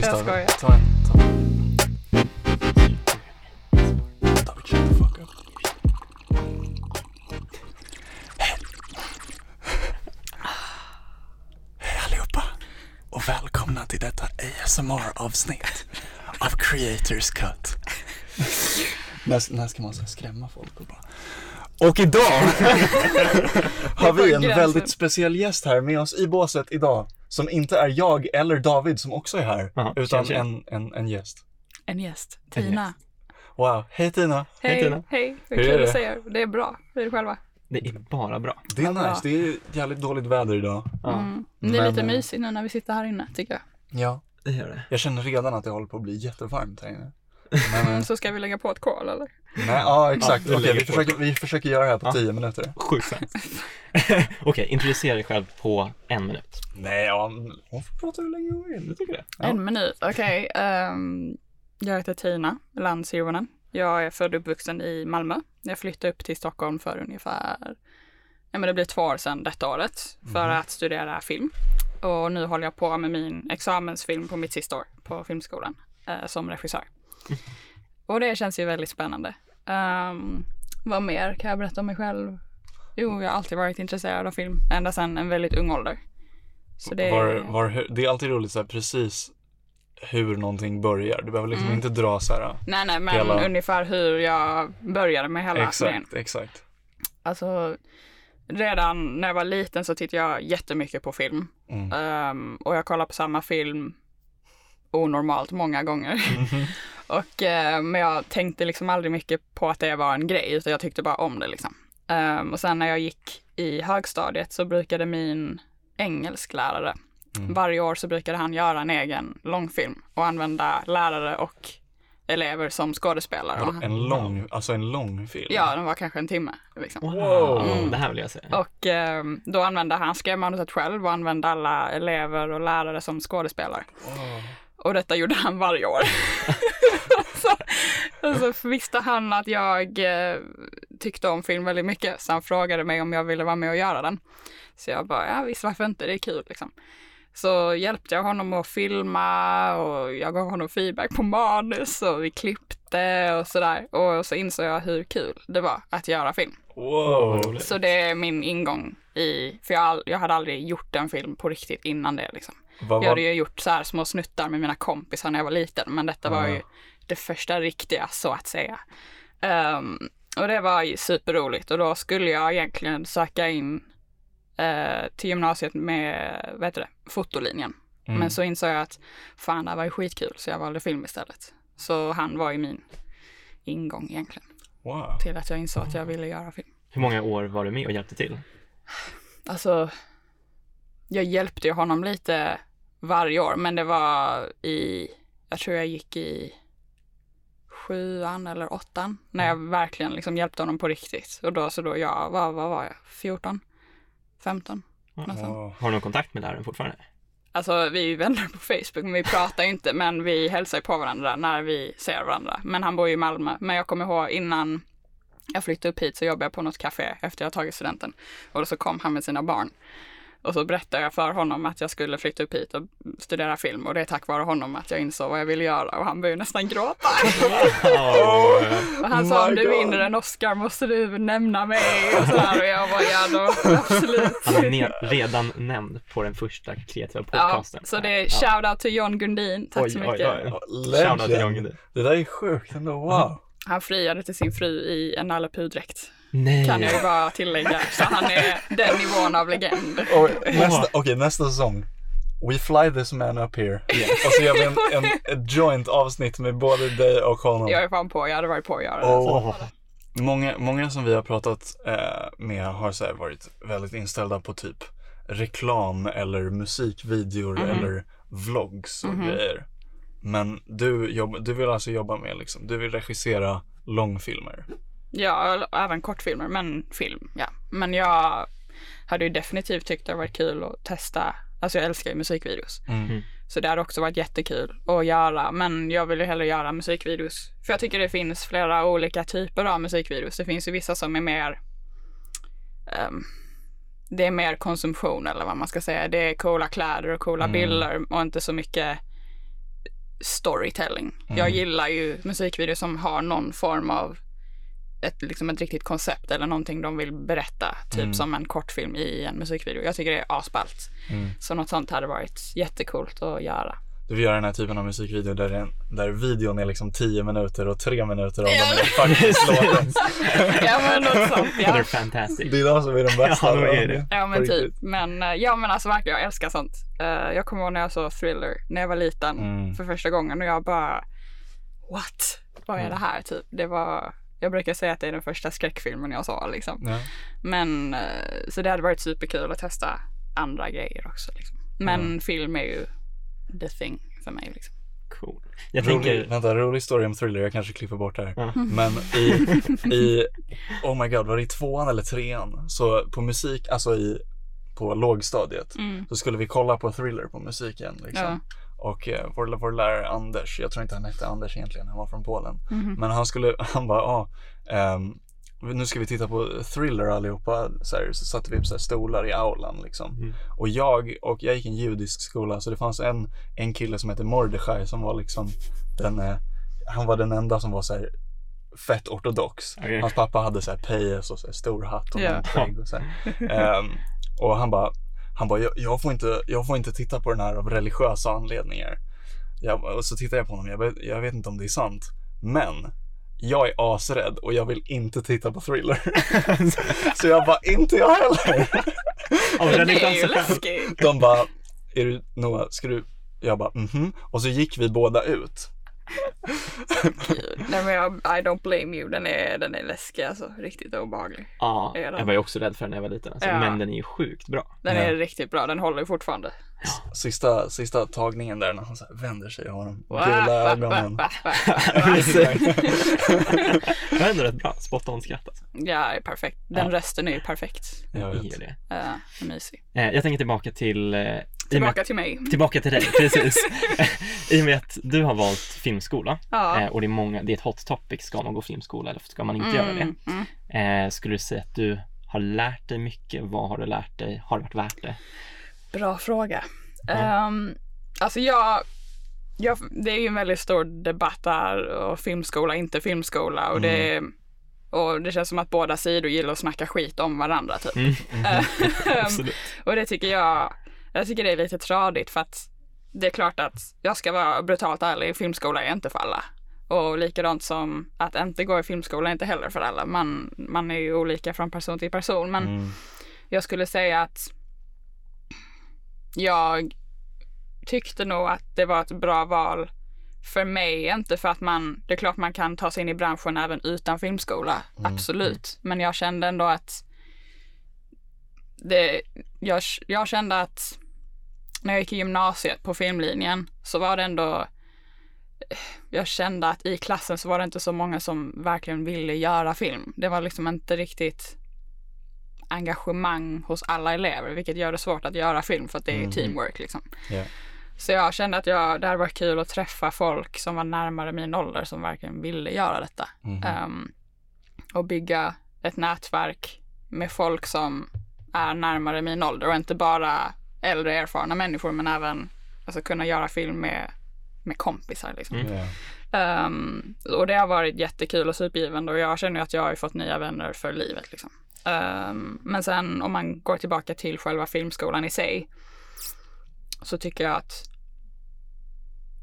sista. Jag skojar. Ta en. Ta en. Hej allihopa och välkomna till detta ASMR-avsnitt av Creators Cut. när, när ska man så skrämma folk och bara och idag har vi en väldigt speciell gäst här med oss i båset idag. Som inte är jag eller David som också är här, Jaha, utan tjena, en, en, en gäst. En gäst. En Tina. gäst. Wow, hej Tina! Hej, Hej, Tina. hej. Hur kul det? att se er. Det är bra. Hur är det själva? Det är bara bra. Det är nice, det är jävligt dåligt väder idag. Mm. Det är Men, lite mysigt nu när vi sitter här inne tycker jag. Ja, det gör det. jag känner redan att det håller på att bli jättevarmt här inne. Men, eh, Mm, så ska vi lägga på ett kol eller? Nej, ja exakt. Ja, vi Okej, vi, försöker, vi försöker göra det här på Ja. tio minuter. Sjukt sant. Okej, introducera dig själv på en minut. Nej, ja, hon får prata hur länge hon vill. Tycker det? Ja. En minut, okej. ehm, jag heter Tina Lantz Juvonen. Jag är född och uppvuxen i Malmö. Jag flyttade upp till Stockholm för ungefär, ja men det blir två år sedan detta året, för Mhm. att studera film. Och nu håller jag på med min examensfilm på mitt sista år på Filmskolan eh, som regissör. Och det känns ju väldigt spännande. Um, vad mer kan jag berätta om mig själv? Jo, jag har alltid varit intresserad av film, ända sedan en väldigt ung ålder. Så det Var, var, det är alltid roligt så här, precis hur någonting börjar. Du behöver liksom Mm. inte dra så här. Nej, nej, men Hela- ungefär hur jag började med hela grejen. Exakt, exakt. Alltså, redan när jag var liten så tittade jag jättemycket på film. Mm. Ehm, och jag kollade på samma film onormalt många gånger. Mhm. och, eh, men jag tänkte liksom aldrig mycket på att det var en grej, utan jag tyckte bara om det liksom. Ehm, och sen när jag gick i högstadiet så brukade min engelsklärare, Mm. varje år så brukade han göra en egen långfilm och använda lärare och elever som skådespelare. Han- En lång, alltså en lång film? Ja, den var kanske en timme. Liksom. Wow, Mm. det här vill jag se. Och eh, då använde han, skrev manuset själv och använde alla elever och lärare som skådespelare. Wow. Och detta gjorde han varje år. så, och så visste han att jag eh, tyckte om film väldigt mycket, så han frågade mig om jag ville vara med och göra den. Så jag bara, ja visst varför inte, det är kul liksom. Så hjälpte jag honom att filma och jag gav honom feedback på manus och vi klippte och sådär. Och så insåg jag hur kul det var att göra film. Wow. Så det är min ingång i, för jag, all- jag hade aldrig gjort en film på riktigt innan det liksom. Vad Jag hade ju gjort så här små snuttar med mina kompisar när jag var liten, men detta var ju det första riktiga så att säga. Ehm, och det var ju superroligt och då skulle jag egentligen söka in eh, till gymnasiet med, vad heter det, fotolinjen. Mm. Men så insåg jag att fan, det här var ju skitkul så jag valde film istället. Så han var ju min ingång egentligen wow. till att jag insåg att jag ville göra film. Hur många år var du med och hjälpte till? Alltså, jag hjälpte ju honom lite varje år, men det var i, jag tror jag gick i sjuan eller åttan, när jag verkligen liksom hjälpte honom på riktigt. Och då så då jag, vad, vad var jag, 14? 15? Ja. Något sånt. Wow. Har du någon kontakt med läraren fortfarande? Alltså vi är ju vänner på Facebook, men vi pratar ju inte, men vi hälsar på varandra när vi ser varandra. Men han bor ju i Malmö, men jag kommer ihåg innan jag flyttade upp hit så jobbade jag på något café efter jag tagit studenten. Och då så kom han med sina barn. Och så berättade jag för honom att jag skulle flytta upp hit och studera film och det är tack vare honom att jag insåg vad jag ville göra och han började nästan gråta. Och han sa om du God. vinner en Oscar måste du nämna mig och sådär och jag bara ja då absolut. Han är redan nämnd på den första kreativa Ja, podcasten. så det är shout out till John Grundin, tack Oj, så oj, mycket. oj. Legend. Shoutout till John Gunde. Det där är sjukt ändå, wow. Han friade till sin fru i en Nalle Puh-dräkt, Nej. kan jag ju bara tillägga. Så han är den nivån av legend. Nästa, okej, nästa säsong. We fly this man up here. Och så gör vi en, en, ett joint avsnitt med både dig och honom. Jag är fan på, jag hade varit på att göra det. Åh. Många, många som vi har pratat eh, med har så här varit väldigt inställda på typ reklam eller musikvideor Mhm. eller vlogs och grejer. Men du, jobb, du vill alltså jobba med liksom, du vill regissera långfilmer. Ja, även kortfilmer, men film, ja. Men jag hade ju definitivt tyckt det varit kul att testa, alltså jag älskar ju musikvideos. Mm. Så det hade också varit jättekul att göra, men jag vill ju hellre göra musikvideos. För jag tycker det finns flera olika typer av musikvideos. Det finns ju vissa som är mer ehm, det är mer konsumtion eller vad man ska säga. Det är coola kläder och coola Mm. bilder och inte så mycket storytelling. Jag gillar ju musikvideor som har någon form av ett, liksom ett riktigt koncept eller någonting de vill berätta. Typ som en kortfilm i en musikvideo. Jag tycker det är asballt. Så något sånt hade varit jättekult att göra. Du vill göra den här typen av musikvideo där, den, där videon är liksom 10 minuter och 3 minuter av Ja. dem är faktiskt låten. ja men något sånt ja. They're fantastic. Det är de som är de bästa. Ja, de är det. Ja men typ. Men eh, ja men alltså verkligen jag älskar sånt. Eh, jag kommer ihåg när jag såg Thriller när jag var liten Mm. för första gången och jag bara What? Vad är det här typ? Det var jag brukar säga att det är den första skräckfilmen jag såg liksom. Ja. Men eh, så det hade varit superkul att testa andra grejer också liksom. Men film är ju the thing för mig liksom. Cool. Jag Rolig, tänker, vänta, rolig story om thriller, jag kanske klipper bort det här. Ja. Men i, i, oh my god, var det i tvåan eller trean? Så på musik, alltså i, på lågstadiet, Mm. så skulle vi kolla på thriller på musiken liksom. Ja. Och eh, vår, vår lärare Anders, jag tror inte han hette Anders egentligen, han var från Polen. Mhm. Men han skulle, han bara, ja, ehm, nu ska vi titta på thriller allihopa. Så, här, så satte vi upp så här stolar i aulan liksom. Mm. Och jag, och jag gick i en judisk skola, så det fanns en, en kille som hette Mordechai som var liksom den, eh, han var den enda som var så här fett ortodox. Okej. Hans pappa hade så här pejs och så här stor hatt och skägg och så här. Ehm, och han bara, han bara, jag, jag, får inte, jag får inte titta på den här av religiösa anledningar. Jag, och så tittar jag på honom, jag jag vet inte om det är sant, men jag är asrädd och jag vill inte titta på thriller. så jag bara, inte jag heller. Den det inte är ju läskigt. De bara, är du Noah, ska du? Jag bara, mhm. Och så gick vi båda ut. Gud. Nej men jag, I don't blame you. Den är, den är läskig alltså. Riktigt obehaglig. Ja, Är jag var ju också rädd för den när jag var liten. Alltså. Ja. Men den är ju sjukt bra. Den Ja. är riktigt bra. Den håller ju fortfarande. Sista, sista tagningen där när han så här vänder sig och har de gula ögonen. Det var ändå rätt bra. Spot on skratt alltså. Ja, är perfekt. Den Ja. rösten är ju perfekt. Jag Jag vet. gillar det. Uh, mysig. Eh, jag tänker tillbaka till... Tillbaka att, till mig. tillbaka till dig, precis. I och med att du har valt filmskola Ja. eh, och det är många, det är ett hot topic, ska man gå filmskola eller ska man inte göra det? Mm, mm. Eh, skulle du säga att du har lärt dig mycket? Vad har du lärt dig? Har det varit värt det? Bra fråga. Ja. Um, alltså jag, jag, det är ju en väldigt stor debatt där och filmskola, inte filmskola och det och det känns som att båda sidor gillar att snacka skit om varandra typ. Mm. Ehm, och det tycker jag, jag tycker det är lite tradigt för att det är klart att jag ska vara brutalt ärlig, filmskola är inte för alla. Och likadant som att inte gå i filmskola är inte heller för alla. Man, man är ju olika från person till person. Men Mm. jag skulle säga att jag tyckte nog att det var ett bra val för mig. Inte för att man, det är klart man kan ta sig in i branschen även utan filmskola. Absolut. Men jag kände ändå att det, jag, jag kände att när jag gick i gymnasiet på filmlinjen så var det ändå jag kände att i klassen så var det inte så många som verkligen ville göra film. Det var liksom inte riktigt engagemang hos alla elever, vilket gör det svårt att göra film för att det är Mhm. teamwork liksom. Ja. Så jag kände att jag, det hade varit kul att träffa folk som var närmare min ålder som verkligen ville göra detta. Mhm. Ehm, och bygga ett nätverk med folk som är närmare min ålder och inte bara äldre erfarna människor men även alltså, kunna göra film med, med kompisar. Liksom. Mm. Ehm, och det har varit jättekul och supergivande och jag känner att jag har ju fått nya vänner för livet. Liksom. Ehm, men sen om man går tillbaka till själva filmskolan i sig så tycker jag att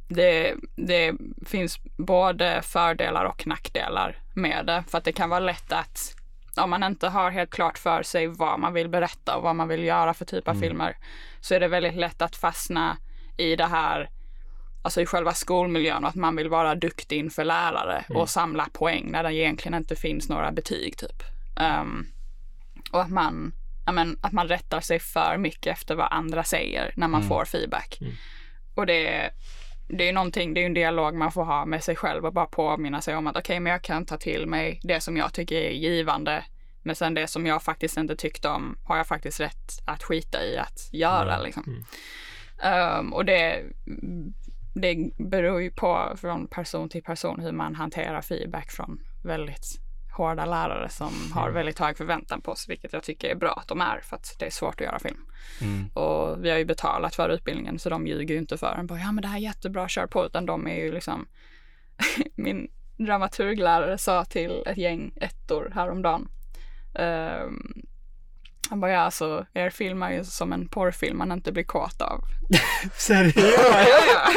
det, det finns både fördelar och nackdelar med det. För att det kan vara lätt att om man inte har helt klart för sig vad man vill berätta och vad man vill göra för typ av filmer så är det väldigt lätt att fastna i det här alltså i själva skolmiljön och att man vill vara duktig inför lärare och samla poäng när det egentligen inte finns några betyg typ. Ehm, och att man, ja, men, att man rättar sig för mycket efter vad andra säger när man får feedback. Mm. Och det, det är ju någonting, det är en dialog man får ha med sig själv och bara påminna sig om att okej, men jag kan ta till mig det som jag tycker är givande. Men sen det som jag faktiskt inte tyckte om har jag faktiskt rätt att skita i att göra Mm. liksom. Ehm, och det, det beror ju på från person till person hur man hanterar feedback från väldigt hårda lärare som har väldigt hög förväntan på sig, vilket jag tycker är bra att de är för att det är svårt att göra film. Mm. Och vi har ju betalat för utbildningen så de ljuger ju inte för en. Bara, Ja men det här är jättebra, kör på. Utan de är ju liksom Min dramaturglärare sa till ett gäng ettor häromdagen. Um, han bara, ja alltså er film är ju som en porrfilm man inte blir kåt av. Seriöst? ja, ja.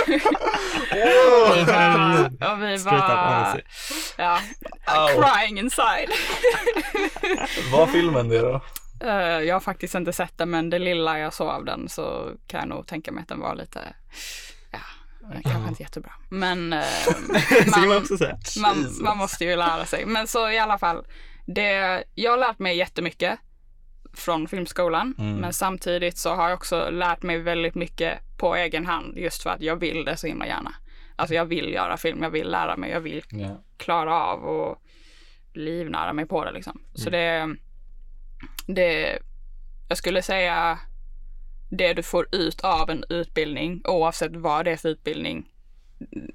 Herregud. och vi bara, ja, Au. crying inside. Var filmen det då? Eh, jag har faktiskt inte sett den men det lilla jag såg av den så kan jag nog tänka mig att den var lite, ja, kanske inte jättebra. Men kan man man, man, man måste ju lära sig. Men så i alla fall, det, jag har lärt mig jättemycket från filmskolan. Mm. Men samtidigt så har jag också lärt mig väldigt mycket på egen hand just för att jag vill det så himla gärna. Alltså jag vill göra film, jag vill lära mig, jag vill Ja. klara av och livnära mig på det liksom. Så det, det, jag skulle säga det du får ut av en utbildning oavsett vad det är för utbildning.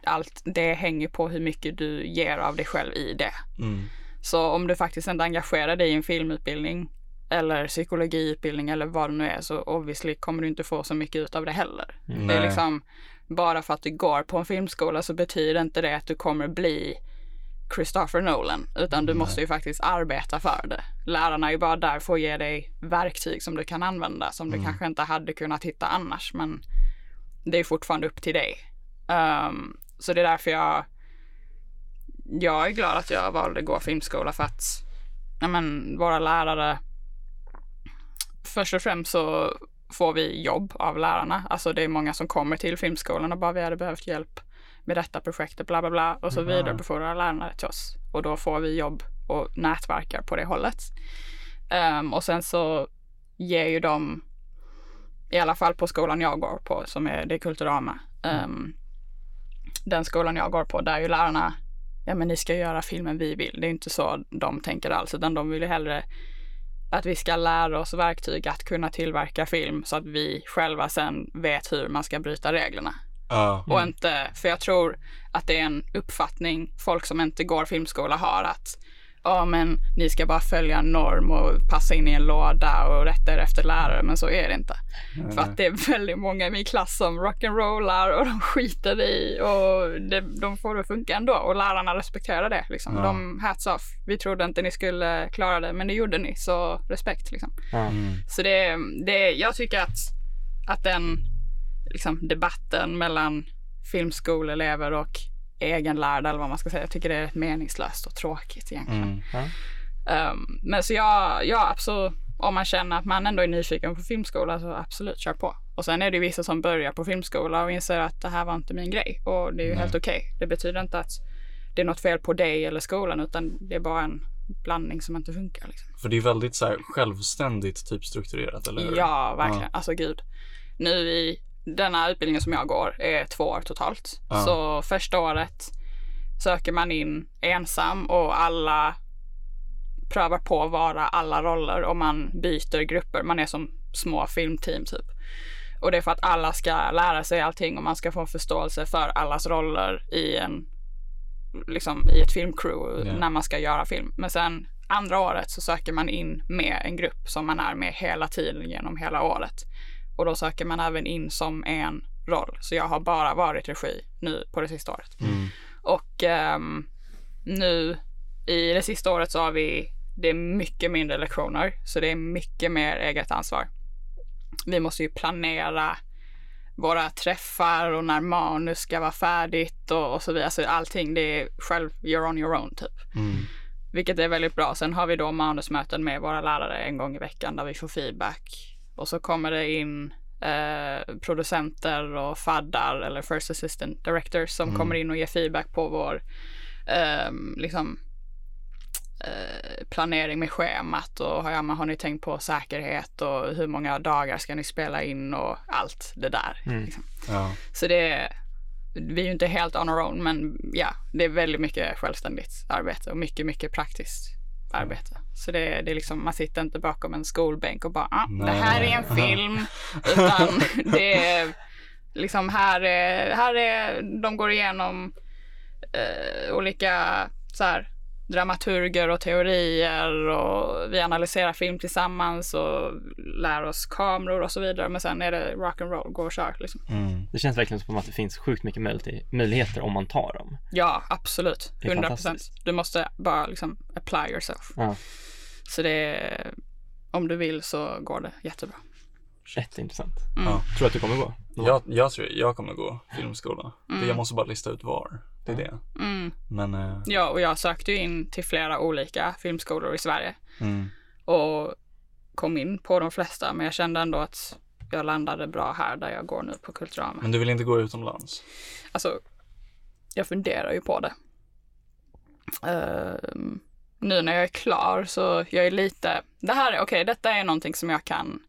Allt det hänger på hur mycket du ger av dig själv i det. Mm. Så om du faktiskt inte engagerar dig i en filmutbildning eller psykologiutbildning eller vad det nu är så obviously kommer du inte få så mycket ut av det heller. Det är Nej. liksom bara för att du går på en filmskola så betyder inte det att du kommer bli Christopher Nolan utan du måste ju faktiskt arbeta för det. Lärarna är ju bara där för att ge dig verktyg som du kan använda som du kanske inte hade kunnat hitta annars men det är fortfarande upp till dig. Ehm, så det är därför jag jag är glad att jag valde att gå filmskola för att ja, men, våra lärare först och främst så får vi jobb av lärarna. Alltså det är många som kommer till filmskolan och bara vi hade behövt hjälp med detta projektet bla bla bla och så Mhm. vidarebefordrar lärarna till oss och då får vi jobb och nätverkar på det hållet. Ehm, och sen så ger ju de i alla fall på skolan jag går på som är det är Kulturama. ehm, den skolan jag går på där är ju lärarna ja men ni ska göra filmen vi vill. Det är inte så de tänker alls utan de vill ju hellre att vi ska lära oss verktyg att kunna tillverka film så att vi själva sen vet hur man ska bryta reglerna. Ja. Och inte, för jag tror att det är en uppfattning folk som inte går filmskola har att ja men ni ska bara följa en norm och passa in i en låda och rätta er efter lärare men så är det inte. För att det är väldigt många i min klass som rock'n'rollar och de skiter i och det, de får det att funka ändå och lärarna respekterar det. Liksom. Ja. De hats off. Vi trodde inte ni skulle klara det men det gjorde ni så respekt liksom. Mm. Så det, det jag tycker att, att den liksom, debatten mellan filmskolelever och egenlärda eller vad man ska säga, jag tycker det är meningslöst och tråkigt egentligen. Mm. Um, men så jag, ja absolut, om man känner att man ändå är nyfiken på filmskola så absolut kör på. Och sen är det vissa som börjar på filmskola och inser att det här var inte min grej och det är ju Nej. helt okej. Det betyder inte att det är något fel på dig eller skolan utan det är bara en blandning som inte funkar. Liksom. För det är väldigt så här självständigt typ strukturerat, eller hur? Ja, verkligen. Ja. Alltså gud. Nu i denna utbildningen som jag går är två år totalt. Ja. Så första året söker man in ensam och alla prövar på att vara alla roller och man byter grupper. Man är som små filmteam typ. Och det är för att alla ska lära sig allting och man ska få förståelse för allas roller i en liksom i ett filmcrew Ja. när man ska göra film. Men sen andra året så söker man in med en grupp som man är med hela tiden genom hela året. Och då söker man även in som en roll. Så jag har bara varit regi nu på det sista året. Mm. Och ehm, nu i det sista året så har vi, det är mycket mindre lektioner. Så det är mycket mer eget ansvar. Vi måste ju planera våra träffar och när manus ska vara färdigt och, och så vidare. Alltså allting det är själv, you're on your own typ. Mm. Vilket är väldigt bra. Sen har vi då manusmöten med våra lärare en gång i veckan där vi får feedback. Och så kommer det in eh, producenter och faddar eller first assistant directors som Mm. kommer in och ger feedback på vår ehm, liksom, eh, planering med schemat och ja, men har ni tänkt på säkerhet och hur många dagar ska ni spela in och allt det där. Mm. Liksom. Ja. Så det är, vi är ju inte helt on our own men ja, det är väldigt mycket självständigt arbete och mycket, mycket praktiskt arbete. Så det det är liksom, man sitter inte bakom en skolbänk och bara, ah, det här är en film. Utan det är liksom, här är, här är, de går igenom eh, olika så här, dramaturger och teorier och vi analyserar film tillsammans och lär oss kameror och så vidare. Men sen är det rock and roll, gå och kör liksom. Mm. Det känns verkligen som att det finns sjukt mycket möjligheter, möjligheter om man tar dem. Ja, absolut. Det är 100 procent. Du måste bara liksom apply yourself. Ja. Så det är, om du vill så går det jättebra. Jätteintressant. Mm. Ja. Tror du att du kommer gå? Jag, jag tror jag kommer gå filmskola. Mm. Jag måste bara lista ut var. Det är det. Mm. Men, eh, Ja, och jag sökte ju in till flera olika filmskolor i Sverige mm. och kom in på de flesta, men jag kände ändå att jag landade bra här där jag går nu på Kulturama. Men du vill inte gå utomlands? Alltså, jag funderar ju på det. Ehm, nu när jag är klar så jag är lite, det här är, okej, detta är någonting som jag kan,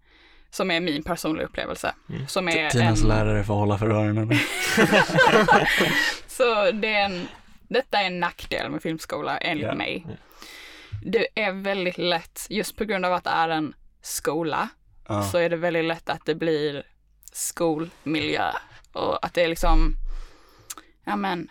som är min personliga upplevelse. Mm. Som är Tinas en, lärare får hålla för öronen. så det är en, detta är en nackdel med filmskola enligt Ja. mig. Ja. Det är väldigt lätt, just på grund av att det är en skola, Ja. så är det väldigt lätt att det blir skolmiljö och att det är liksom, ja men,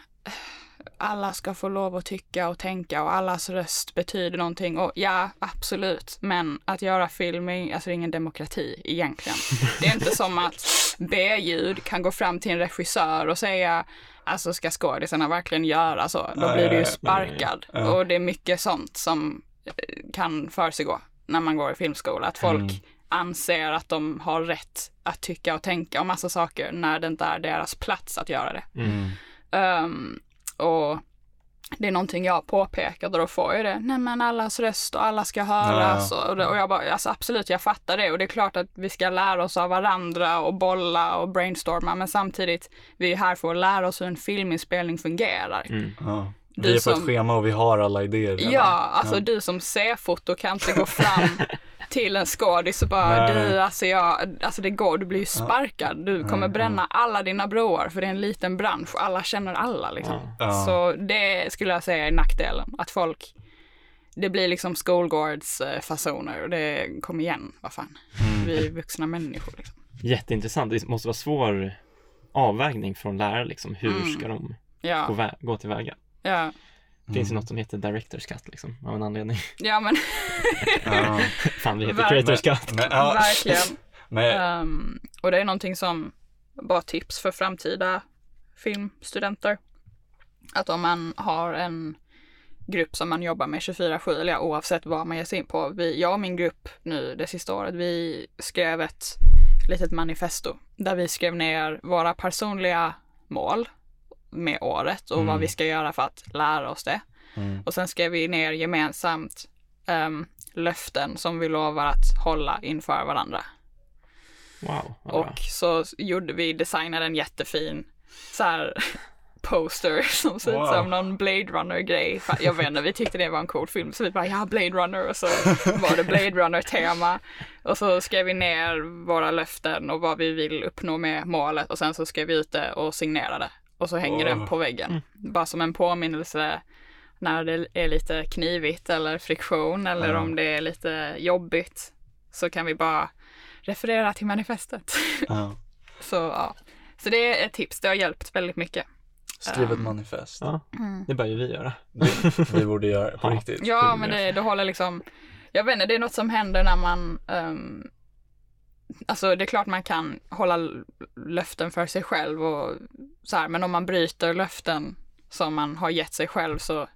alla ska få lov att tycka och tänka och allas röst betyder någonting och ja, absolut, men att göra film är alltså är ingen demokrati egentligen. Det är inte som att B-ljud kan gå fram till en regissör och säga Alltså ska skådisarna verkligen göra så? Då blir du ju sparkad. Och det är mycket sånt som eh, kan försiggå när man går i filmskola. Att folk Mm. anser att de har rätt att tycka och tänka om massa saker när det inte är deras plats att göra det. Mm. Ehm, och det är någonting jag påpekat och då får jag det. Nej men allas röst och alla ska höras. Ja. Och, det, och jag bara, alltså absolut jag fattar det och det är klart att vi ska lära oss av varandra och bolla och brainstorma men samtidigt, vi är här för att lära oss hur en filminspelning fungerar. Mm. Ja. Du Vi är på som- ett schema och vi har alla idéer redan. Ja, alltså du som ser foto kan inte gå fram till en skådis och bara Nej. du, alltså jag, alltså det går, du blir ju sparkad. Du kommer Nej, bränna alla dina broar för det är en liten bransch och alla känner alla liksom. Ja. Ja. Så det skulle jag säga är nackdelen, att folk, det blir liksom skolgårdsfasoner och det, kom igen, vad fan. Mm. Vi är vuxna människor liksom. Jätteintressant. Det måste vara svår avvägning från lärare liksom. Hur Mm. ska de gå, Ja, vä- gå tillväga? Ja, Det finns ju Mm. något som heter Director's Cut liksom, av en anledning. ja men Ja. Fan, vi heter. Creators Cut. Men, ja. verkligen. Men, Ehm, och det är någonting som, bara tips för framtida filmstudenter. Att om man har en grupp som man jobbar med 24-7, eller ja, oavsett vad man ger sig in på. Vi, jag och min grupp nu det sista året, vi skrev ett litet manifesto där vi skrev ner våra personliga mål med året och Mm. vad vi ska göra för att lära oss det. mm. Och sen skrev vi ner gemensamt ehm, löften som vi lovar att hålla inför varandra. Wow. Och så gjorde vi, designade en jättefin så här poster som ser ut Wow. som någon Blade Runner-grej. Jag vet inte, vi tyckte det var en cool film så vi bara ja, Blade Runner och så var det Blade Runner-tema. Och så skrev vi ner våra löften och vad vi vill uppnå med målet och sen så skrev vi ut det och signerade. Och så hänger den Wow. på väggen. Bara som en påminnelse när det är lite knivigt eller friktion eller Ja. om det är lite jobbigt så kan vi bara referera till manifestet. Ja. Så ja, så det är ett tips. Det har hjälpt väldigt mycket. Skriv ett Um, manifest. Ja, det bör ju vi göra. Vi borde göra på Ja. riktigt. Ja, men det, det håller liksom, jag vet inte, det är något som händer när man, ehm, alltså det är klart man kan hålla löften för sig själv och så här, men om man bryter löften som man har gett sig själv så,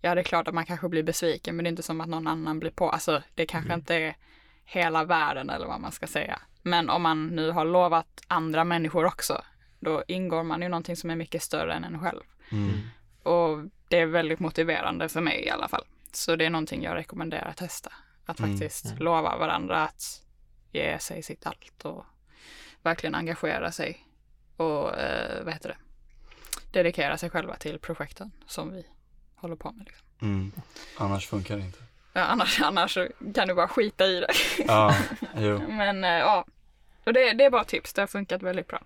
ja det är klart att man kanske blir besviken, men det är inte som att någon annan blir på, alltså det kanske inte är hela världen eller vad man ska säga. Men om man nu har lovat andra människor också, då ingår man i någonting som är mycket större än en själv. Mm. Och det är väldigt motiverande för mig i alla fall. Så det är någonting jag rekommenderar att testa. Att Mm, faktiskt ja. lova varandra att ge sig sitt allt och verkligen engagera sig och eh, vad heter det? dedikera sig själva till projekten som vi håller på med. Liksom. Mm. Annars funkar det inte. Ja, annars, annars kan du bara skita i det. Ja, jo. Men eh, ja, och det, det är bara tips. Det har funkat väldigt bra.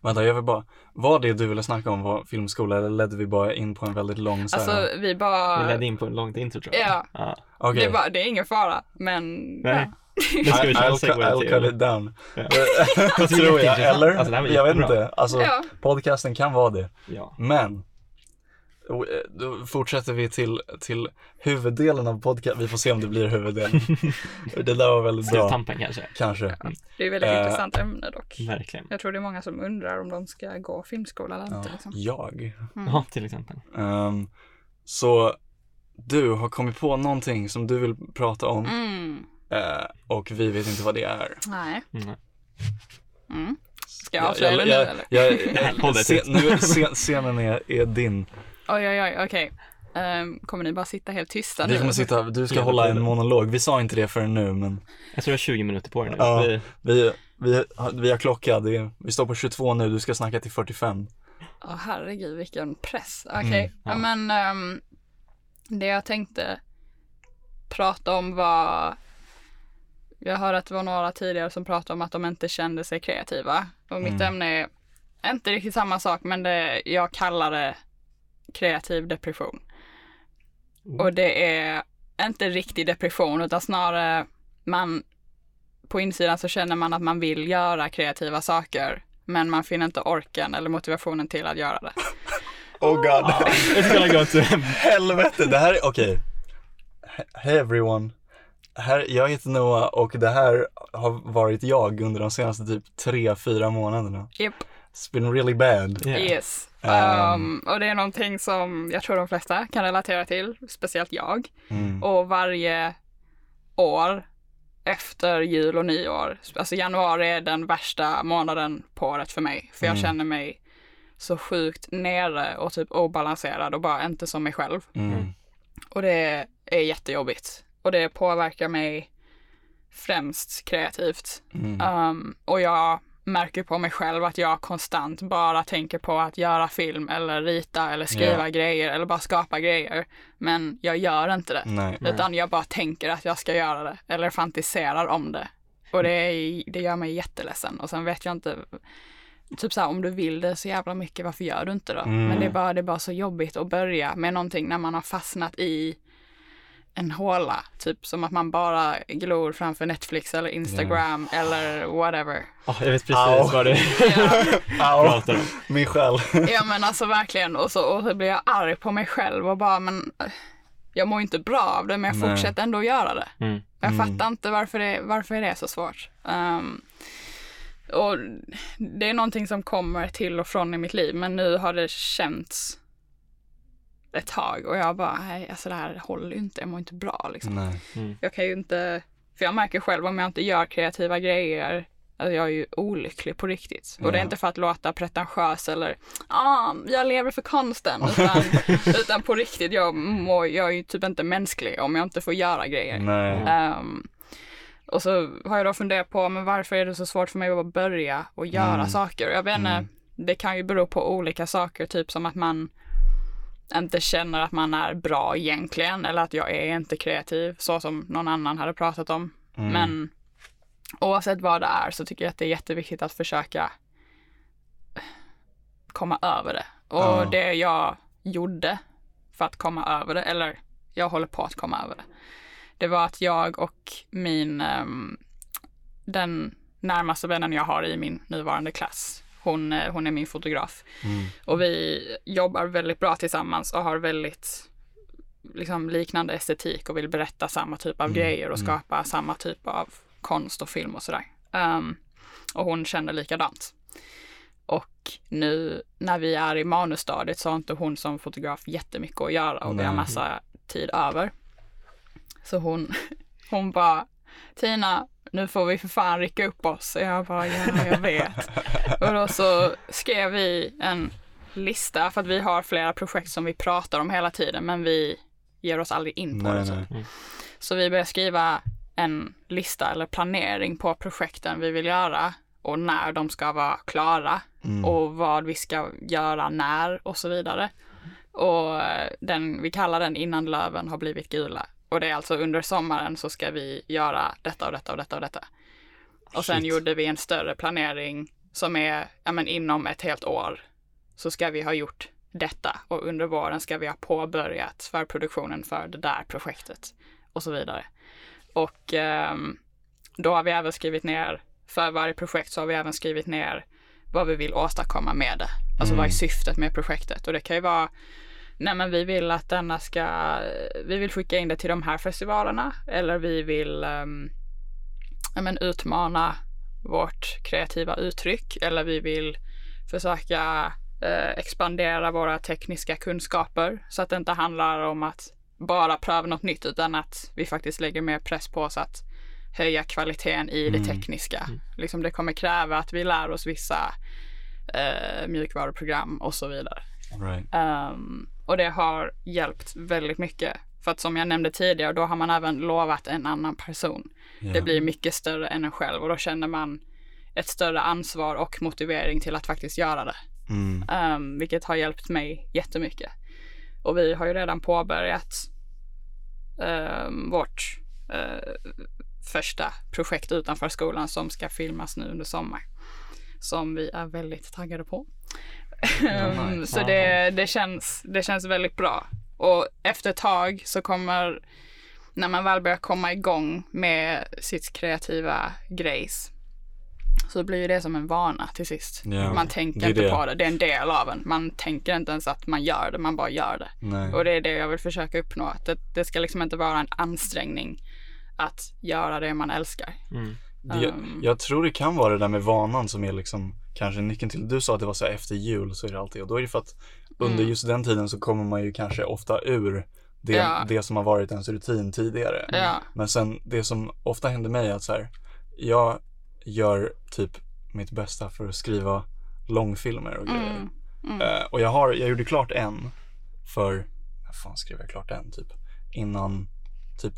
Vänta, jag vill bara, var det du ville snacka om var filmskola eller ledde vi bara in på en väldigt lång så här? Alltså vi Vi bara, ledde in på en långt intro tror jag. Ja. ja. Okej. det, är bara, det är ingen fara, men Nej. ja. Då ska vi köra I'll, segway I'll cut it down. Ja. Tror jag, eller? Alltså, jag vet jättebra. inte. Alltså, Ja. podcasten kan vara det. Ja. Men, eh, Då fortsätter vi till, till huvuddelen av podcast. Vi får se om det blir huvuddelen. det där var väldigt bra. Sluttampen kanske. Kanske. Det är väldigt Eh, intressant ämne dock. Verkligen. Jag tror det är många som undrar om de ska gå filmskola eller Ja, inte. Liksom. jag. Ja, till exempel. Ehm, så du har kommit på någonting som du vill prata om Mm. Eh, och vi vet inte vad det är. Nej. Mm. Mm. Ska jag avslöja det nu jag, eller? jag, Håll det se, nu, scen, Scenen är, är din. Oj, oj, oj, okej. Ehm, kommer ni bara sitta helt tysta Vi nu? kommer sitta, du ska hålla en monolog. Vi sa inte det förrän nu men Jag tror jag har 20 minuter på dig nu. Ja. Vi, vi, vi, vi har klockat, det är, vi står på 22 nu, du ska snacka till 45. Åh herregud vilken press. Okej, Mm, ja. men ehm, det jag tänkte prata om var jag hörde att det var några tidigare som pratade om att de inte kände sig kreativa. Och mitt Mm. ämne är inte riktigt samma sak men det, jag kallar det kreativ depression. Mm. Och det är inte riktig depression utan snarare man på insidan så känner man att man vill göra kreativa saker men man finner inte orken eller motivationen till att göra det. Oh god. It's gonna go to Helvete, det här är, okej. He- Hej everyone. Här, jag heter Noah och det här har varit jag under de senaste typ tre fyra månaderna. Japp. It's been really bad. Yeah. Yes. Ehm. Um, och det är någonting som jag tror de flesta kan relatera till, speciellt jag. Mm. Och varje år efter jul och nyår, alltså januari är den värsta månaden på året för mig. För jag Mm. känner mig så sjukt nere och typ obalanserad och bara inte som mig själv. Mm. Och det är jättejobbigt. Och det påverkar mig främst kreativt. Mm. Um, och jag märker på mig själv att jag konstant bara tänker på att göra film eller rita eller skriva Ja. grejer eller bara skapa grejer. Men jag gör inte det. Nej. Utan jag bara tänker att jag ska göra det eller fantiserar om det. Och det, är, det gör mig jätteledsen. Och sen vet jag inte, typ så här, om du vill det så jävla mycket, varför gör du inte det? Mm. Men det är, bara, det är bara så jobbigt att börja med någonting när man har fastnat i en håla. Typ som att man bara glor framför Netflix eller Instagram eller whatever. Ja, jag vet precis Au. vad du pratar om. min själ. ja men alltså verkligen. Och så, och så blir jag arg på mig själv och bara, men eh, jag mår inte bra av det, men jag Nej. fortsätter ändå göra det. Mm. Jag Mm. fattar inte varför det, varför är det är så svårt. Ehm, och det är någonting som kommer till och från i mitt liv, men nu har det känts ett tag och jag bara, nej, alltså det här håller ju inte, jag mår inte bra liksom. Nej. Jag kan ju inte, för jag märker själv om jag inte gör kreativa grejer, alltså jag är ju olycklig på riktigt. Och det är inte för att låta pretentiös eller, ah, jag lever för konsten, utan, utan på riktigt, jag, mår, jag är ju typ inte mänsklig om jag inte får göra grejer. Nej. Ehm, och så har jag då funderat på, men varför är det så svårt för mig att bara börja och göra Mm. saker? Jag vet inte, Mm. det kan ju bero på olika saker, typ som att man inte känner att man är bra egentligen, eller att jag är inte kreativ, så som någon annan hade pratat om. Mm. Men oavsett vad det är så tycker jag att det är jätteviktigt att försöka komma över det. Och Ja. det jag gjorde för att komma över det, eller jag håller på att komma över det, det var att jag och min, ehm, den närmaste vännen jag har i min nuvarande klass, hon, eh, hon är min fotograf. Mm. Och vi jobbar väldigt bra tillsammans och har väldigt liksom, liknande estetik och vill berätta samma typ av Mm, grejer och mm. skapa samma typ av konst och film och sådär. Ehm, och hon känner likadant. Och nu när vi är i manusstadiet så har inte hon som fotograf jättemycket att göra och vi har massa tid över. Så hon, hon bara, Tina, nu får vi för fan rycka upp oss. Och jag bara, ja, jag vet. och då så skrev vi en lista för att vi har flera projekt som vi pratar om hela tiden men vi ger oss aldrig in på Nej, det. nej. Typ. Så vi började skriva en lista eller planering på projekten vi vill göra och när de ska vara klara Mm. och vad vi ska göra när och så vidare. Och den, vi kallar den innan löven har blivit gula. Och det är alltså under sommaren så ska vi göra detta och detta och detta och detta. Och sen Shit. gjorde vi en större planering som är, ja men inom ett helt år så ska vi ha gjort detta och under våren ska vi ha påbörjat förproduktionen för det där projektet och så vidare. Och ehm, då har vi även skrivit ner, för varje projekt så har vi även skrivit ner vad vi vill åstadkomma med det. Alltså vad är Mm. syftet med projektet? Och det kan ju vara nej men vi vill att denna ska, vi vill skicka in det till de här festivalerna eller vi vill um, men utmana vårt kreativa uttryck eller vi vill försöka eh, expandera våra tekniska kunskaper så att det inte handlar om att bara pröva något nytt utan att vi faktiskt lägger mer press på oss att höja kvaliteten i det Mm. tekniska. Liksom det kommer kräva att vi lär oss vissa eh, mjukvaruprogram och så vidare. Right. Ehm, och det har hjälpt väldigt mycket. För att som jag nämnde tidigare, då har man även lovat en annan person. Ja. Det blir mycket större än en själv och då känner man ett större ansvar och motivering till att faktiskt göra det. Mm. Ehm, vilket har hjälpt mig jättemycket. Och vi har ju redan påbörjat ehm, vårt eh, första projekt utanför skolan som ska filmas nu under sommar. Som vi är väldigt taggade på. Ehm, så det, det, känns, det känns väldigt bra. Och efter ett tag så kommer, när man väl börjar komma igång med sitt kreativa grejs, så blir det som en vana till sist. Ja, man tänker inte det. på det, det är en del av en. Man tänker inte ens att man gör det, man bara gör det. Nej. Och det är det jag vill försöka uppnå, att det, det ska liksom inte vara en ansträngning att göra det man älskar. Mm. Um. jag tror det kan vara det där med vanan som är liksom kanske nyckeln till. Du sa att det var så efter jul så är det alltid och då är det för att under Mm. just den tiden så kommer man ju kanske ofta ur det, Ja. det som har varit ens rutin tidigare. Ja, Men sen det som ofta händer mig är att så här, jag gör typ mitt bästa för att skriva långfilmer och grejer. mm, mm, Eh, och jag har, jag gjorde klart en för, när fan skrev jag klart en typ? Innan, typ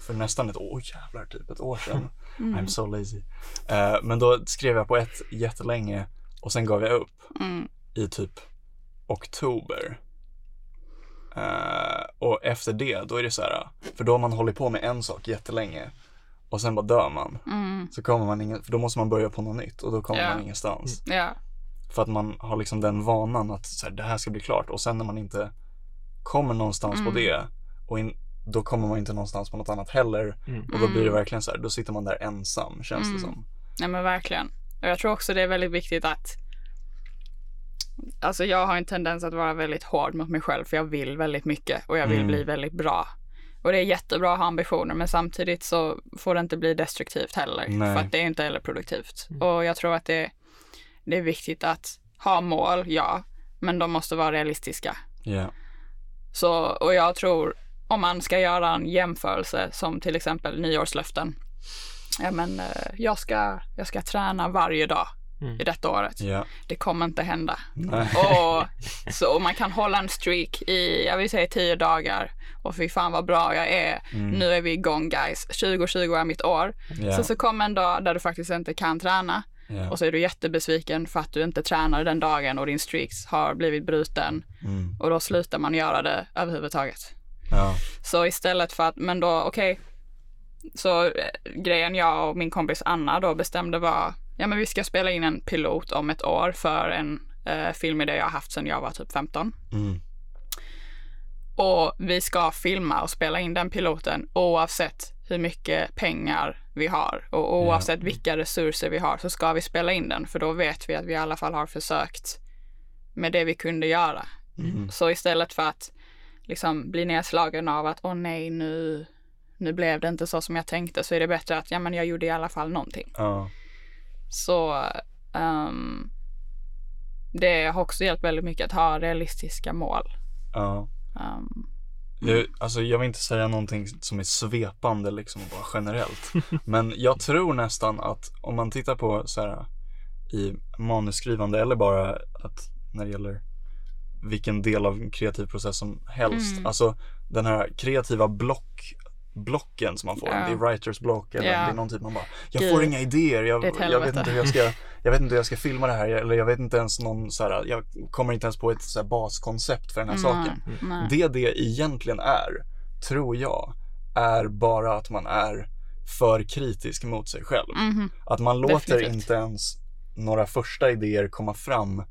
för nästan ett år, jävlar typ ett år sedan. mm, I'm so lazy. Eh, men då skrev jag på ett jättelänge och sen gav jag upp mm, i typ oktober. Eh, och efter det, då är det så här, för då har man hållit på med en sak jättelänge och sen bara dör man. mm, Så kommer man ingen, för då måste man börja på något nytt och då kommer Ja. man ingenstans. ja, För att man har liksom den vanan att så här, det här ska bli klart och sen när man inte kommer någonstans på Mm. det och in, då kommer man inte någonstans på något annat heller Mm. och då blir det Mm. verkligen så här, då sitter man där ensam känns det Mm. som. nej men verkligen. Och jag tror också det är väldigt viktigt att Alltså jag har en tendens att vara väldigt hård mot mig själv för jag vill väldigt mycket och jag vill Mm. bli väldigt bra. Och det är jättebra att ha ambitioner men samtidigt så får det inte bli destruktivt heller. Nej. För att det är inte heller produktivt. Och jag tror att det, det är viktigt att ha mål, ja, men de måste vara realistiska. Ja. Så, och jag tror om man ska göra en jämförelse som till exempel nyårslöften. Ja men eh, jag ska, jag ska träna varje dag Mm. i detta året. Ja. Det kommer inte hända. Nej. Och så och man kan hålla en streak i, jag vill säga tio dagar. Och fy fan vad bra jag är. Mm. Nu är vi igång guys. 2020 är mitt år. Ja. Så så kommer en dag där du faktiskt inte kan träna. Ja. Och så är du jättebesviken för att du inte tränar den dagen och din streaks har blivit bruten. Mm. Och då slutar man göra det överhuvudtaget. Ja. Så istället för att, men då okej. Så eh, grejen jag och min kompis Anna då bestämde var, ja men vi ska spela in en pilot om ett år för en eh, filmidé jag har haft sedan jag var typ 15. Mm. Och vi ska filma och spela in den piloten oavsett hur mycket pengar vi har och oavsett vilka resurser vi har så ska vi spela in den för då vet vi att vi i alla fall har försökt med det vi kunde göra. Mm. Så istället för att liksom bli nedslagen av att åh nej nu, nu blev det inte så som jag tänkte så är det bättre att ja men jag gjorde i alla fall någonting. Ja. Så ehm, det har också hjälpt väldigt mycket att ha realistiska mål. Ja. Ehm, Jag, alltså jag vill inte säga någonting som är svepande liksom bara generellt. Men jag tror nästan att om man tittar på så här i manusskrivande eller bara att när det gäller vilken del av en kreativ process som helst. Mm. Alltså den här kreativa block blocken som man får. Ja. Det är writers block eller Ja. det är någon typ man bara Jag Gud. får inga idéer, jag, jag vet inte hur jag ska Jag vet inte hur jag ska filma det här eller jag vet inte ens någon så här, Jag kommer inte ens på ett så baskoncept för den här saken nej, nej. det det egentligen är, tror jag, är bara att man är för kritisk mot sig själv. Mhm. Att man låter Definitivt. inte ens några första idéer komma fram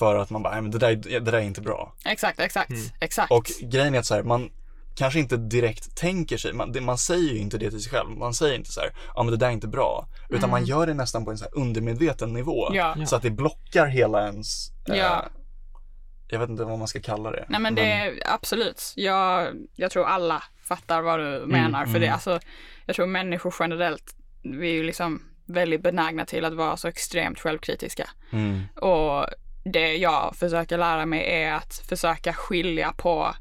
för att man bara, nej men det där, det där är inte bra. Exakt, exakt, Mm. exakt. Och grejen är att så här, man kanske inte direkt tänker sig, man, det, man säger ju inte det till sig själv. Man säger inte så här, ja men det där är inte bra. Utan man gör det nästan på en så här undermedveten nivå. Mm. Ja. Så att det blockar hela ens, eh, Ja. jag vet inte vad man ska kalla det. Nej men det är absolut. Jag, jag tror alla fattar vad du menar. För det, mm. alltså, jag tror människor generellt, vi är ju liksom väldigt benägna till att vara så extremt självkritiska. Mm. Och det jag försöker lära mig är att försöka skilja på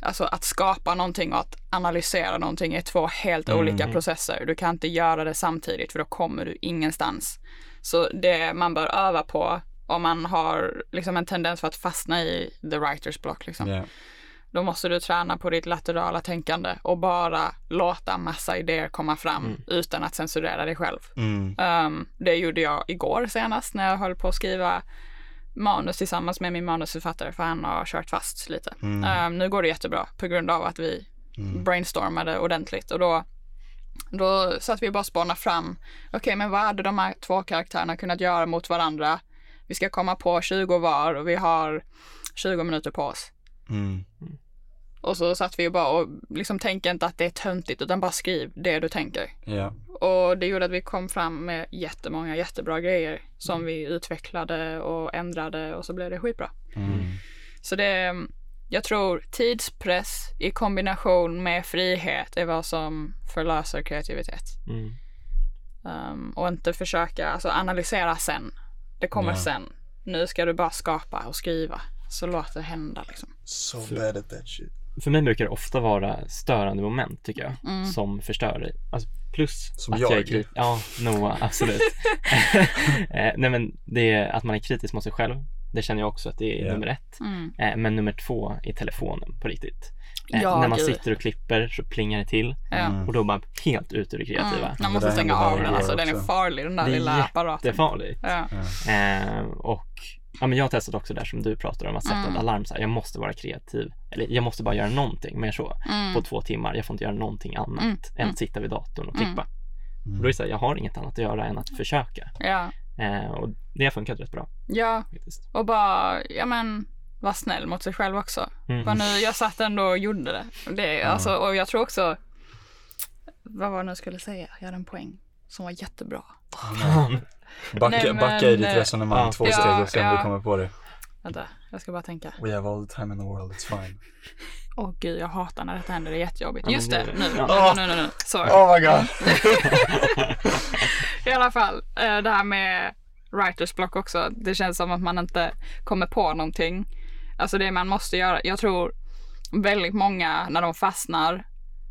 Alltså att skapa någonting och att analysera någonting är två helt Mm. olika processer. Du kan inte göra det samtidigt för då kommer du ingenstans. Så det man bör öva på om man har liksom en tendens för att fastna i the writers block liksom. Ja. Då måste du träna på ditt laterala tänkande och bara låta massa idéer komma fram utan att censurera dig själv. Mm. Um, det gjorde jag igår senast när jag höll på att skriva manus tillsammans med min manusförfattare för han har kört fast lite. Mm. Um, nu går det jättebra på grund av att vi brainstormade ordentligt och då då satt vi och bara spåna fram, okej men vad hade de här två karaktärerna kunnat göra mot varandra? Vi ska komma på 20 var och vi har 20 minuter på oss. Mm. Och så satt vi och bara och liksom tänker inte att det är töntigt utan bara skriv det du tänker. Ja. Och det gjorde att vi kom fram med jättemånga jättebra grejer som vi utvecklade och ändrade och så blev det skitbra. Mm. Så det, jag tror tidspress i kombination med frihet är vad som förlöser kreativitet. Mm. Um, och inte försöka, alltså analysera sen. Det kommer Ja. sen. Nu ska du bara skapa och skriva. Så låt det hända liksom. So bad at that shit. För mig brukar det ofta vara störande moment tycker jag som förstör dig. Alltså, plus Som att jag. är kritisk. Ja, Noah, absolut. Eh, Nej men det är att man är kritisk mot sig själv. Det känner jag också att det är Ja. nummer ett. Mm. Eh, Men nummer två är telefonen på riktigt. Eh, Ja, när man gud. sitter och klipper så plingar det till. Mm. och då är man helt ute ur det kreativa. Mm. Man det måste stänga av den, alltså den är farlig den där Det är lilla apparaten. Jättefarligt. Ja. Eh, och ja, men jag har testat också där som du pratar om att sätta Mm. ett alarm så här, jag måste vara kreativ. Eller jag måste bara göra någonting mer så. Mm. På två timmar. Jag får inte göra någonting annat Mm. än Mm. att sitta vid datorn och Mm. klippa. Och då är det så här, jag har inget annat att göra än att försöka. ja. Eh, och det har funkat rätt bra Ja, faktiskt. och bara, ja men, var snäll mot sig själv också. Mm. För nu, jag satt ändå och gjorde det. det alltså, och jag tror också, vad var det nu jag skulle säga? Jag hade en poäng som var jättebra. Fan. Backa, Nej, men, backa i ditt eh, resonemang ja. två Ja, steg och se om ja. du kommer på det. Vänta, jag ska bara tänka. We have all the time in the world, it's fine. Åh gud, jag hatar när detta händer, det är jättejobbigt. Just det, nu, nu, nu, nu, nu, sorry. Oh my god! I alla fall, eh, det här med writers block också. Det känns som att man inte kommer på någonting. Alltså det man måste göra. Jag tror väldigt många när de fastnar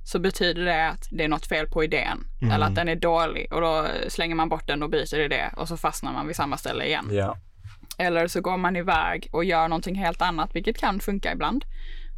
så betyder det att det är något fel på idén. Mm. Eller att den är dålig och då slänger man bort den och byter idé och så fastnar man vid samma ställe igen. Ja. Eller så går man iväg och gör någonting helt annat, vilket kan funka ibland.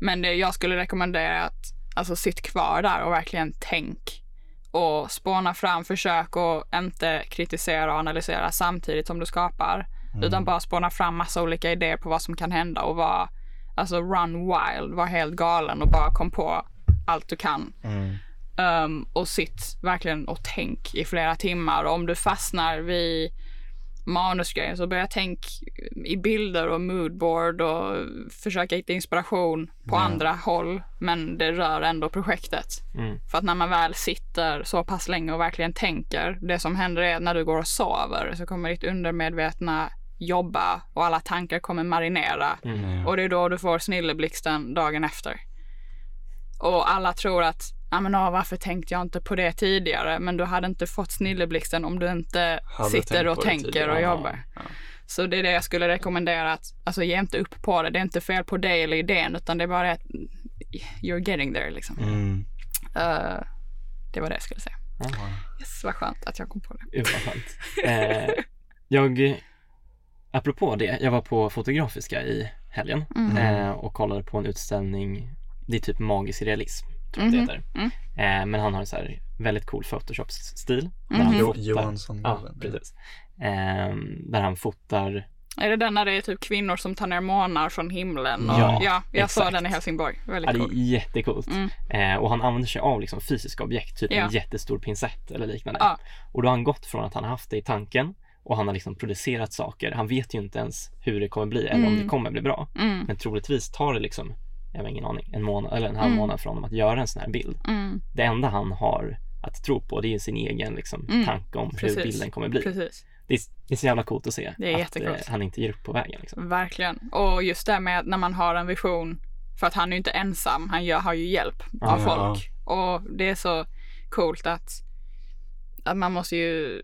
Men det jag skulle rekommendera att alltså sitt kvar där och verkligen tänk. Och spåna fram, försök och inte kritisera och analysera samtidigt som du skapar. Utan bara spåna fram massa olika idéer på vad som kan hända och vara, alltså run wild, var helt galen och bara kom på allt du kan. Mm. Um, och sitt verkligen och tänk i flera timmar. Och om du fastnar vid manusgrejer så börja tänk i bilder och moodboard och försöka hitta inspiration på Ja. andra håll. Men det rör ändå projektet. Mm. För att när man väl sitter så pass länge och verkligen tänker, det som händer är att när du går och sover så kommer ditt undermedvetna jobba och alla tankar kommer marinera. Mm. Och det är då du får snilleblixten dagen efter. Och alla tror att, ja men åh, varför tänkte jag inte på det tidigare? Men du hade inte fått snilleblixten om du inte Hade sitter och tänker och jobbar. ja. Så det är det jag skulle rekommendera att, alltså ge inte upp på det. Det är inte fel på dig eller idén utan det är bara att you're getting there liksom. Mm. Eh, det var det jag skulle säga. Ja. Yes, vad skönt att jag kom på det. Eh, jag, apropå det, jag var på Fotografiska i helgen Mm. eh, och kollade på en utställning, det är typ magisk realism, det heter. Mm. Eh, men han har en så här väldigt cool Photoshop-stil. Där han Jo, fotar, Johansson. ja, precis. Eh, där han fotar, Är det den när det är typ kvinnor som tar ner månar från himlen? Och, Ja, ja jag såg exakt. den i Helsingborg. Väldigt ja, det är cool. jättecoolt. Mm. Eh, och han använder sig av liksom fysiska objekt, typ Ja. en jättestor pincett eller liknande. Ja. Och då har han gått från att han har haft det i tanken och han har liksom producerat saker. Han vet ju inte ens hur det kommer bli eller om Mm. det kommer bli bra. Mm, Men troligtvis tar det liksom, jag har ingen aning, en månad eller en halv Mm. månad för honom att göra en sån här bild. mm, Det enda han har att tro på det är sin egen liksom, Mm. tanke om Precis. hur bilden kommer bli. precis. det, är, det är så jävla coolt att se Det är att jättecoolt. eh, han inte ger upp på vägen liksom. Verkligen. Och just det med när man har en vision, för att han är ju inte ensam, han gör, har ju hjälp av Ja. folk. Och det är så coolt att, att man måste ju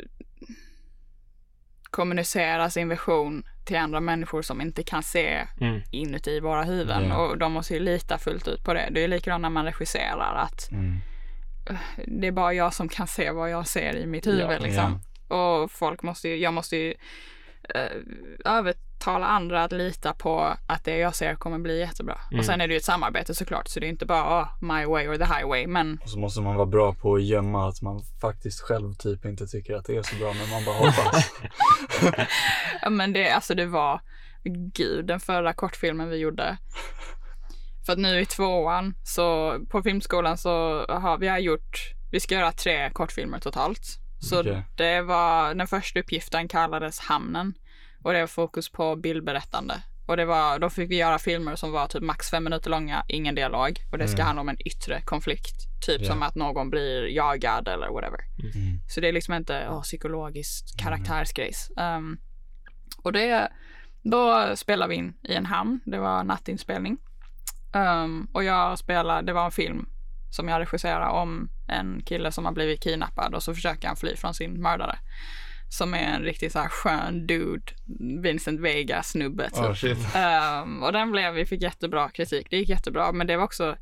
kommunicera sin vision till andra människor som inte kan se Mm. inuti våra huvuden. Ja. Och de måste ju lita fullt ut på det. Det är likadant när man regisserar att Mm. det är bara jag som kan se vad jag ser i mitt huvud Ja, liksom. Och folk måste ju, jag måste ju eh, övertala andra att lita på att det jag ser kommer bli jättebra. Mm. Och sen är det ju ett samarbete såklart, så det är inte bara oh, my way or the highway, men Och så måste man vara bra på att gömma att man faktiskt själv typ inte tycker att det är så bra, men man bara hoppas. Ja men det, alltså det var, gud den förra kortfilmen vi gjorde. För att nu i tvåan så på filmskolan så har vi har gjort, vi ska göra tre kortfilmer totalt. Så Okej. det var, den första uppgiften kallades Hamnen och det var fokus på bildberättande. Och det var, då fick vi göra filmer som var typ max fem minuter långa, ingen dialog. Och det ska Mm. handla om en yttre konflikt. Typ Ja. som att någon blir jagad eller whatever. Mm. Så det är liksom inte oh, psykologiskt karaktärsgrejs. Um, och det, då spelade vi in i en hamn. Det var nattinspelning. Um, och jag spelade, det var en film som jag regisserade om en kille som har blivit kidnappad och så försöker han fly från sin mördare. Som är en riktigt så här skön dude, Vincent Vega snubbe typ. Oh. Ehm, och den blev, vi fick jättebra kritik. Det gick jättebra, men det var också,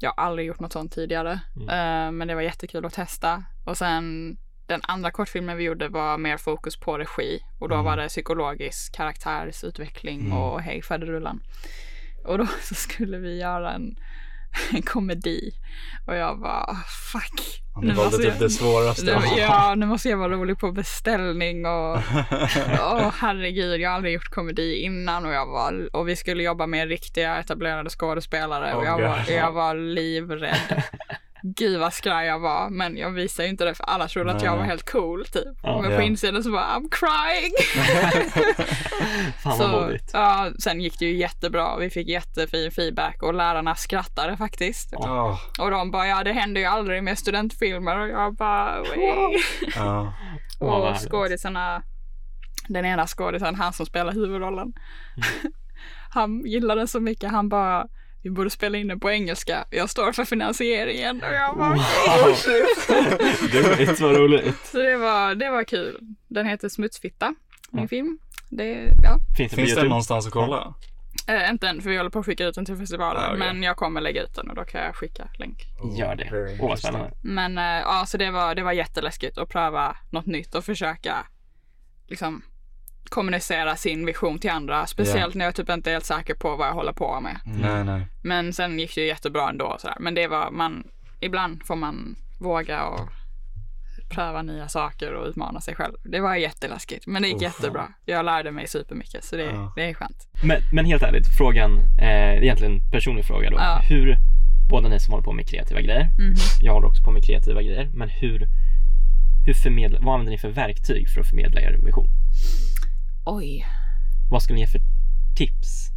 jag har aldrig gjort något sånt tidigare. Mm. Ehm, men det var jättekul att testa. Och sen den andra kortfilmen vi gjorde var mer fokus på regi. Och då Mm. var det psykologisk karaktärsutveckling Mm. och hej faderullan. Och då så skulle vi göra en, en komedi. Och jag bara, fuck. Ja, Ni valde typ det svåraste. Nu, ja, nu måste jag vara rolig på beställning och Åh herregud, jag har aldrig gjort komedi innan och jag var, och vi skulle jobba med riktiga etablerade skådespelare och Åh, jag, var, God. jag var livrädd. Gud vad skraj jag var, men jag visade ju inte det för alla trodde att jag var helt cool typ. Ja. men Ja. på insidan så bara I'm crying. Fan vad så, modigt. ja, sen gick det ju jättebra, vi fick jättefin feedback och lärarna skrattade faktiskt. Ja. Och de bara, ja det händer ju aldrig med studentfilmer och jag bara. Ja. Åh, vad Och skådisarna, den ena skådisen, han som spelar huvudrollen, han gillade så mycket, han bara, vi borde spela in den på engelska, jag står för finansieringen. Och jag bara, Wow. Gud, vad roligt. Så det var, det var kul. Den heter Smutsfitta, min Ja. film. Det, ja. Finns det Finns den Youtube? någonstans att kolla? Äh, inte än, för vi håller på att skicka ut den till festivalen, Ah, okej. men jag kommer lägga ut den och då kan jag skicka länk. Gör det. Very Åh vad interesting. spännande. Men äh, ja, så det var, det var jätteläskigt att pröva något nytt och försöka liksom kommunicera sin vision till andra. Speciellt när jag typ inte är helt säker på vad jag håller på med. Nej, nej. Men sen gick det ju jättebra ändå. Sådär. Men det var man, ibland får man våga och pröva nya saker och utmana sig själv. Det var jätteläskigt, men det gick Oh, jättebra. Jag lärde mig supermycket, så det, Ja. det är skönt. Men, men helt ärligt, frågan, eh, egentligen en personlig fråga då. Ja. Hur, båda ni som håller på med kreativa grejer, Mhm. jag håller också på med kreativa grejer, men hur, hur förmedla, vad använder ni för verktyg för att förmedla er vision? Oj. Vad skulle ni ge för tips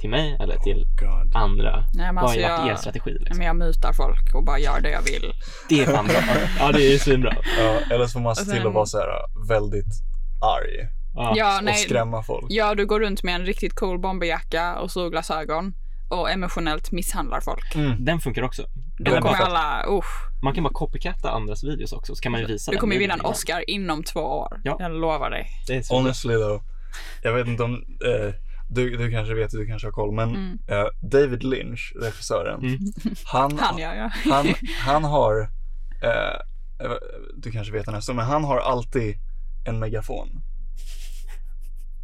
till mig eller till God. andra? Nej, men vad alltså har varit er jag, strategi? Nej, Liksom? men jag mutar folk och bara gör det jag vill. Det är fan bra. Ja, det är svinbra. Ja, eller så får man se till att vara så här väldigt arg Ja. Ja, och nej, skrämma folk. ja, du går runt med en riktigt cool bomberjacka och solglasögon och emotionellt misshandlar folk. Mm. Den funkar också. Då kommer bara- alla, usch, Man kan bara copycatta andras videos också, så kan man ju visa du den. kommer ju vinna en. Oscar inom två år. Ja. Jag lovar dig. Honestly though, jag vet inte om, eh, du, du kanske vet, du kanske har koll, men Mm. eh, David Lynch, regissören, Mm. han, Han ja, ja. han, han har, eh, eh, du kanske vet nästan, men han har alltid en megafon.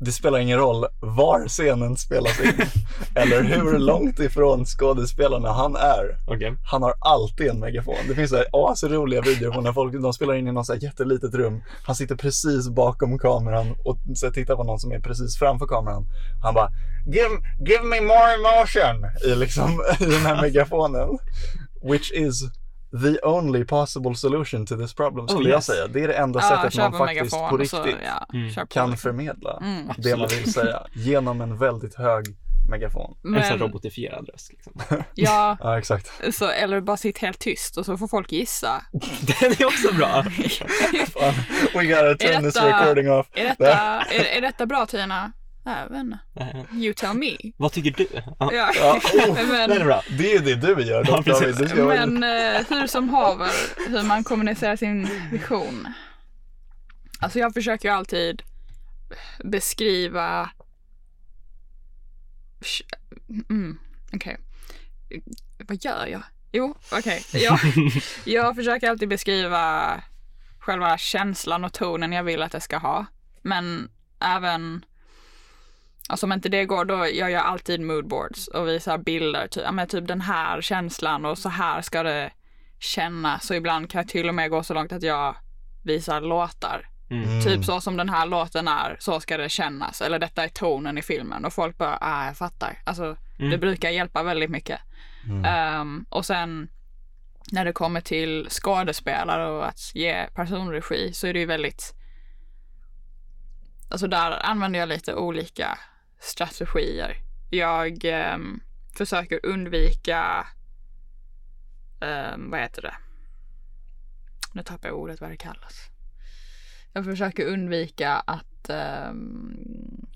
Det spelar ingen roll var scenen spelas in eller hur långt ifrån skådespelarna han är. Okej. Han har alltid en megafon. Det finns så asroliga videor på när folk de spelar in i något så här jättelitet rum. Han sitter precis bakom kameran och så här tittar på någon som är precis framför kameran. Han bara give, give me more emotion i liksom i den här megafonen. Which is the only possible solution to this problem skulle Oh, jag yes. säga. Det är det enda Ja, sättet man faktiskt megafon på och så, riktigt ja, Mm. på kan liksom. förmedla Mm. det man vill säga genom en väldigt hög megafon. En sån Men, robotifierad röst liksom. ja, Ja, exakt. så, eller bara sitt helt tyst och så får folk gissa. Den är också bra. We gotta turn this detta- recording off. Är detta, är, är detta bra Tina? Nej, You tell me. Vad tycker du? Ja, Ja. Ja, oh, den är men bra. det är det du gör Ja, precis. David. Du men eh, hur som haver, hur man kommunicerar sin vision. Alltså jag försöker ju alltid beskriva Mm, okej. Vad gör jag? Jo, okej. Jag, jag försöker alltid beskriva själva känslan och tonen jag vill att det ska ha. Men även, alltså om inte det går då gör jag alltid moodboards och visar bilder. Typ, ja, men typ den här känslan och så här ska det kännas. Så ibland kan jag till och med gå så långt att jag visar låtar. Mm. Typ så som den här låten är, så ska det kännas. Eller detta är tonen i filmen. Och folk bara, ah jag fattar. Alltså det Mm. brukar hjälpa väldigt mycket. Mm. Ehm, och sen när det kommer till skådespelare och att ge personregi så är det ju väldigt Alltså där använder jag lite olika strategier. Jag ehm, försöker undvika ehm, vad heter det? Nu tappar jag ordet vad det kallas. Jag försöker undvika att ehm,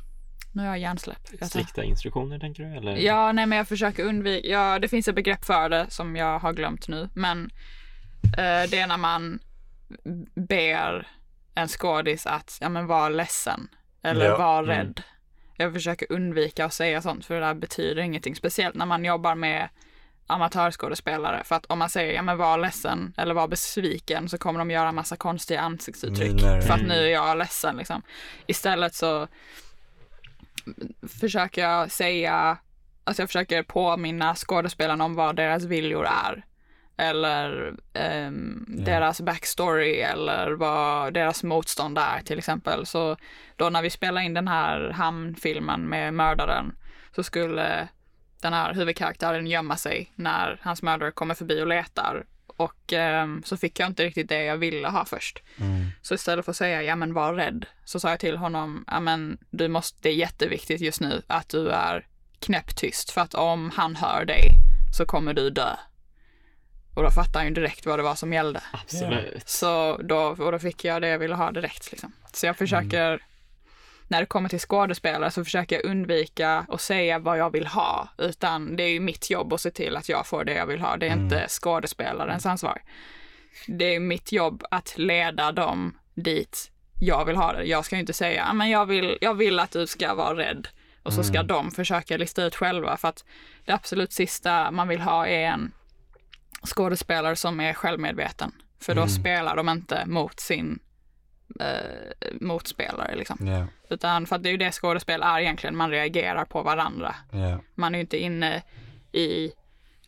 nu har jag hjärnsläpp. Strikta instruktioner tänker du? Eller? Ja, nej men jag försöker undvika, ja det finns ett begrepp för det som jag har glömt nu, men eh, det är när man ber en skådis att, ja men vara ledsen eller Ja, vara mm. Jag försöker undvika att säga sånt för det där betyder ingenting, speciellt när man jobbar med amatörskådespelare. För att om man säger, ja men var ledsen eller var besviken så kommer de göra massa konstiga ansiktsuttryck. För att nu är jag ledsen liksom. Istället så försöker jag säga, alltså jag försöker påminna skådespelarna om vad deras viljor är. Eller ehm, Ja. deras backstory eller vad deras motstånd är till exempel. Så då när vi spelade in den här hamnfilmen med mördaren så skulle den här huvudkaraktären gömma sig när hans mördare kommer förbi och letar. Och ehm, så fick jag inte riktigt det jag ville ha först. Mm. Så istället för att säga, ja men var rädd, så sa jag till honom, ja men du måste, det är jätteviktigt just nu att du är knäpptyst för att om han hör dig så kommer du dö. Och då fattade han ju direkt vad det var som gällde. Absolut. Så då, och då fick jag det jag ville ha direkt liksom. Så jag försöker, när det kommer till skådespelare så försöker jag undvika att säga vad jag vill ha. Utan det är ju mitt jobb att se till att jag får det jag vill ha. Det är inte skådespelarens ansvar. Det är mitt jobb att leda dem dit jag vill ha det. Jag ska ju inte säga, "Ja, men jag vill, jag vill att du ska vara rädd. Och så ska de försöka lista ut själva. För att det absolut sista man vill ha är en skådespelare som är självmedveten. För då spelar de inte mot sin eh, motspelare liksom. Ja, Utan för att det är ju det skådespel är egentligen, man reagerar på varandra. ja. Man är ju inte inne i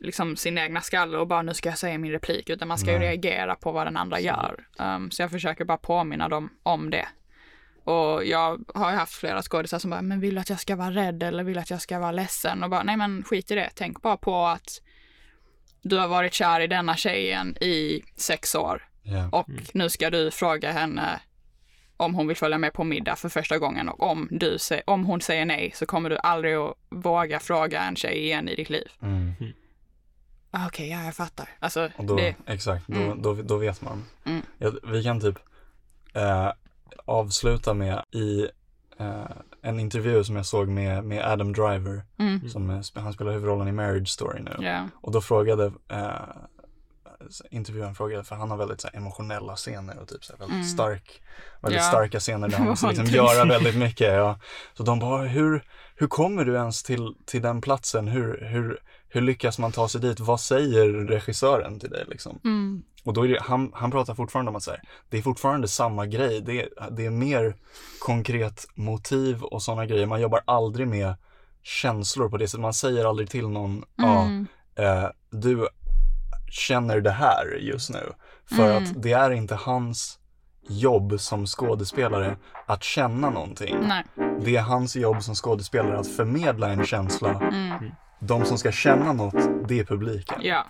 liksom sin egna skalle och bara nu ska jag säga min replik, utan man ska ju Nej. reagera på vad den andra gör. Um, så jag försöker bara påminna dem om det. Och jag har ju haft flera skådisar som bara, men vill du att jag ska vara rädd eller vill du att jag ska vara ledsen? Och bara, nej men skit i det, tänk bara på att du har varit kär i denna tjejen i sex år ja. och nu ska du fråga henne om hon vill följa med på middag för första gången och om, du om hon säger nej så kommer du aldrig att våga fråga en tjej igen i ditt liv. Mm. Ah, Okej, ja jag fattar. Alltså, då, det, exakt, då, Mm. då, då vet man. Mm. Ja, vi kan typ eh, avsluta med i eh, en intervju som jag såg med, med Adam Driver, mm, som eh, han spelar huvudrollen i Marriage Story nu. ja, Och då frågade eh, intervjuaren frågade, för han har väldigt så här, emotionella scener och typ så här, väldigt Mm. stark, väldigt Ja. starka scener där han måste liksom göra väldigt mycket. Ja. Så de bara, hur, hur kommer du ens till, till den platsen? Hur, hur, hur lyckas man ta sig dit? Vad säger regissören till dig liksom? mm, Och då är det, han, han pratar fortfarande om att så här, det är fortfarande samma grej. Det är, det är mer konkret motiv och sådana grejer. Man jobbar aldrig med känslor på det sättet. Man säger aldrig till någon, ja, mm, eh, du känner det här just nu. För Mm. att det är inte hans jobb som skådespelare att känna någonting. nej, Det är hans jobb som skådespelare att förmedla en känsla. mm, de som ska känna något, det är publiken. Ja,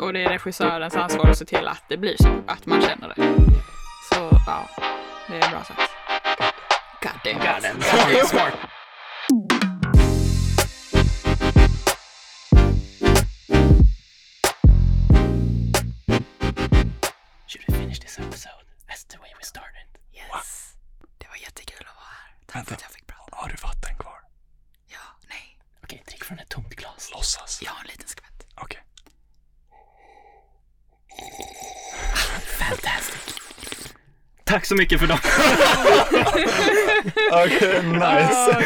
och det är regissörens ansvar att se till att det blir så, att man känner det. Så ja, det är bra sagt. God damn, God damn. God damn. Smart. Should we finish this episode as the way we started? Yes. Wow. Det var jättekul att vara här. Tack för att jag fick Tack så mycket för dem. Okej, nice.